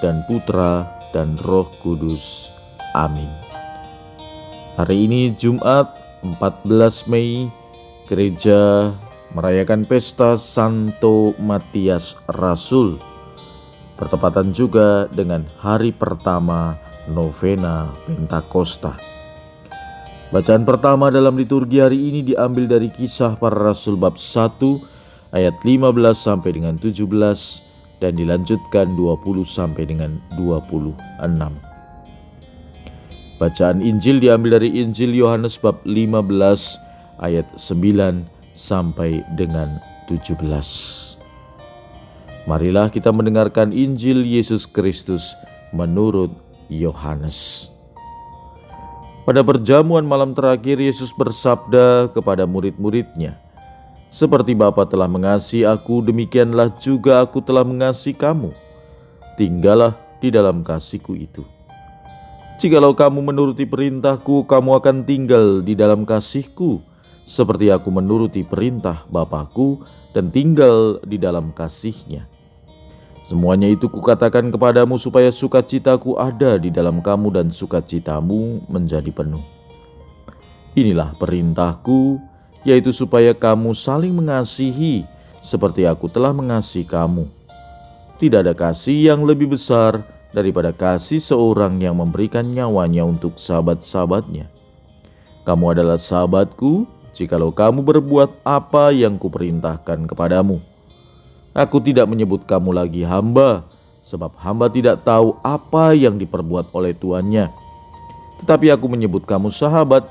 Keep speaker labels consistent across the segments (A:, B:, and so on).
A: dan Putra dan Roh Kudus. Amin. Hari ini Jumat 14 Mei, gereja merayakan pesta Santo Matias Rasul. Bertepatan juga dengan hari pertama novena Pentakosta. Bacaan pertama dalam liturgi hari ini diambil dari kisah para rasul bab 1 ayat 15 sampai dengan 17 dan dilanjutkan 20 sampai dengan 26. Bacaan Injil diambil dari Injil Yohanes bab 15 ayat 9 sampai dengan 17. Marilah kita mendengarkan Injil Yesus Kristus menurut Yohanes. Pada perjamuan malam terakhir Yesus bersabda kepada murid-muridnya, seperti Bapa telah mengasihi aku, demikianlah juga aku telah mengasihi kamu. Tinggallah di dalam kasihku itu. Jikalau kamu menuruti perintahku, kamu akan tinggal di dalam kasihku, seperti aku menuruti perintah Bapakku dan tinggal di dalam kasihnya. Semuanya itu kukatakan kepadamu supaya sukacitaku ada di dalam kamu dan sukacitamu menjadi penuh. Inilah perintahku, yaitu supaya kamu saling mengasihi seperti aku telah mengasihi kamu. Tidak ada kasih yang lebih besar daripada kasih seorang yang memberikan nyawanya untuk sahabat-sahabatnya. Kamu adalah sahabatku jikalau kamu berbuat apa yang kuperintahkan kepadamu. Aku tidak menyebut kamu lagi hamba, sebab hamba tidak tahu apa yang diperbuat oleh tuannya. Tetapi aku menyebut kamu sahabat,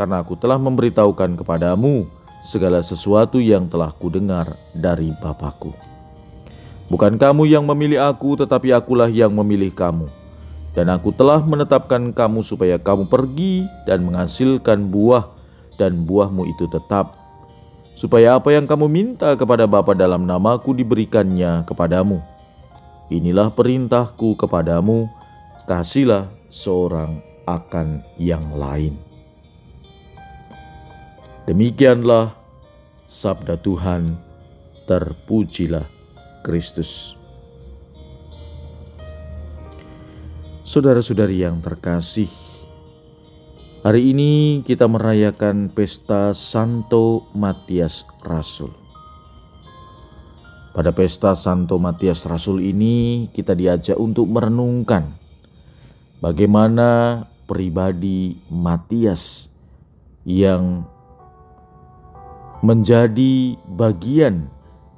A: karena aku telah memberitahukan kepadamu segala sesuatu yang telah kudengar dari Bapakku. Bukan kamu yang memilih aku, tetapi akulah yang memilih kamu. Dan aku telah menetapkan kamu supaya kamu pergi dan menghasilkan buah, dan buahmu itu tetap. Supaya apa yang kamu minta kepada Bapa dalam namaku diberikannya kepadamu. Inilah perintahku kepadamu, kasihlah seorang akan yang lain. Demikianlah sabda Tuhan, terpujilah Kristus. Saudara-saudari yang terkasih, hari ini kita merayakan pesta Santo Matias Rasul. Pada pesta Santo Matias Rasul ini, kita diajak untuk merenungkan bagaimana pribadi Matias yang menjadi bagian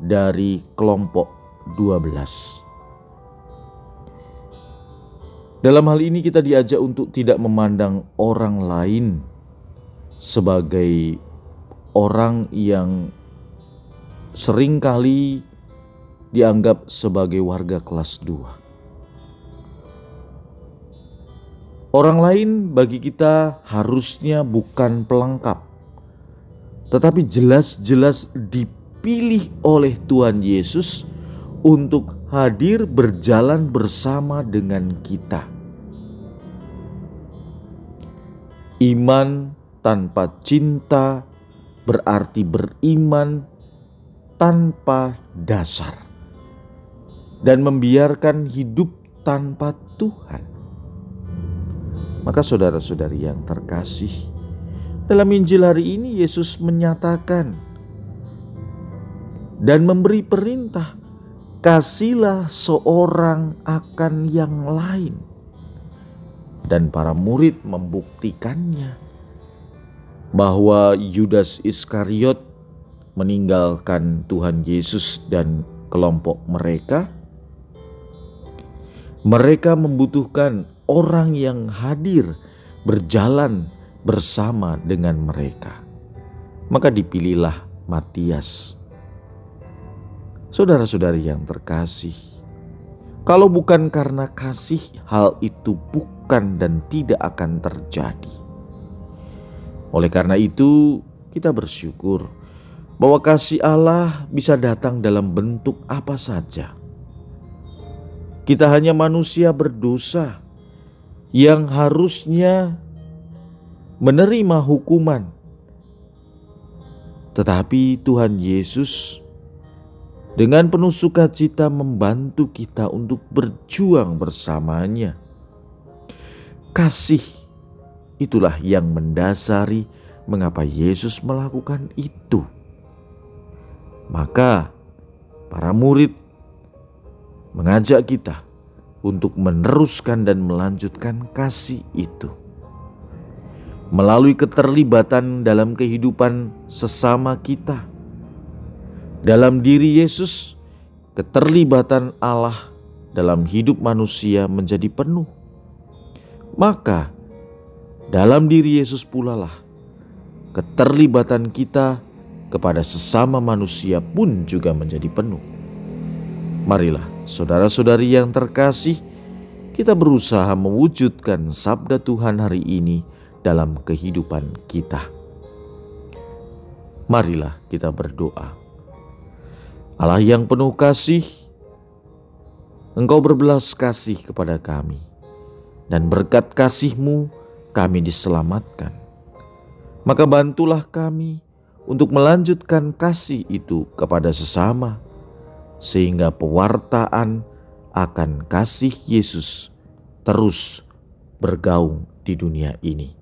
A: dari kelompok 12. Dalam hal ini kita diajak untuk tidak memandang orang lain sebagai orang yang sering kali dianggap sebagai warga kelas 2. Orang lain bagi kita harusnya bukan pelengkap, tetapi jelas-jelas dipilih oleh Tuhan Yesus untuk hadir berjalan bersama dengan kita. Iman tanpa cinta berarti beriman tanpa dasar dan membiarkan hidup tanpa Tuhan. Maka, saudara-saudari yang terkasih, dalam Injil hari ini Yesus menyatakan dan memberi perintah, kasihlah seorang akan yang lain. Dan para murid membuktikannya bahwa Yudas Iskariot meninggalkan Tuhan Yesus dan kelompok mereka. Mereka membutuhkan orang yang hadir berjalan bersama dengan mereka. Maka dipilihlah Matias. Saudara-saudari yang terkasih, Kalau bukan karena kasih, hal itu bukan dan tidak akan terjadi. Oleh karena itu, kita bersyukur bahwa kasih Allah bisa datang dalam bentuk apa saja. Kita hanya manusia berdosa yang harusnya menerima hukuman, tetapi Tuhan Yesus dengan penuh sukacita membantu kita untuk berjuang bersamanya. Kasih itulah yang mendasari mengapa Yesus melakukan itu. Maka para murid mengajak kita untuk meneruskan dan melanjutkan kasih itu. Melalui keterlibatan dalam kehidupan sesama kita dalam diri Yesus, keterlibatan Allah dalam hidup manusia menjadi penuh. Maka, dalam diri Yesus pula lah keterlibatan kita kepada sesama manusia pun juga menjadi penuh. Marilah, saudara-saudari yang terkasih, kita berusaha mewujudkan sabda Tuhan hari ini dalam kehidupan kita. Marilah kita berdoa. Allah yang penuh kasih, Engkau berbelas kasih kepada kami, dan berkat kasih-Mu kami diselamatkan. Maka bantulah kami untuk melanjutkan kasih itu kepada sesama, sehingga pewartaan akan kasih Yesus terus bergaung di dunia ini.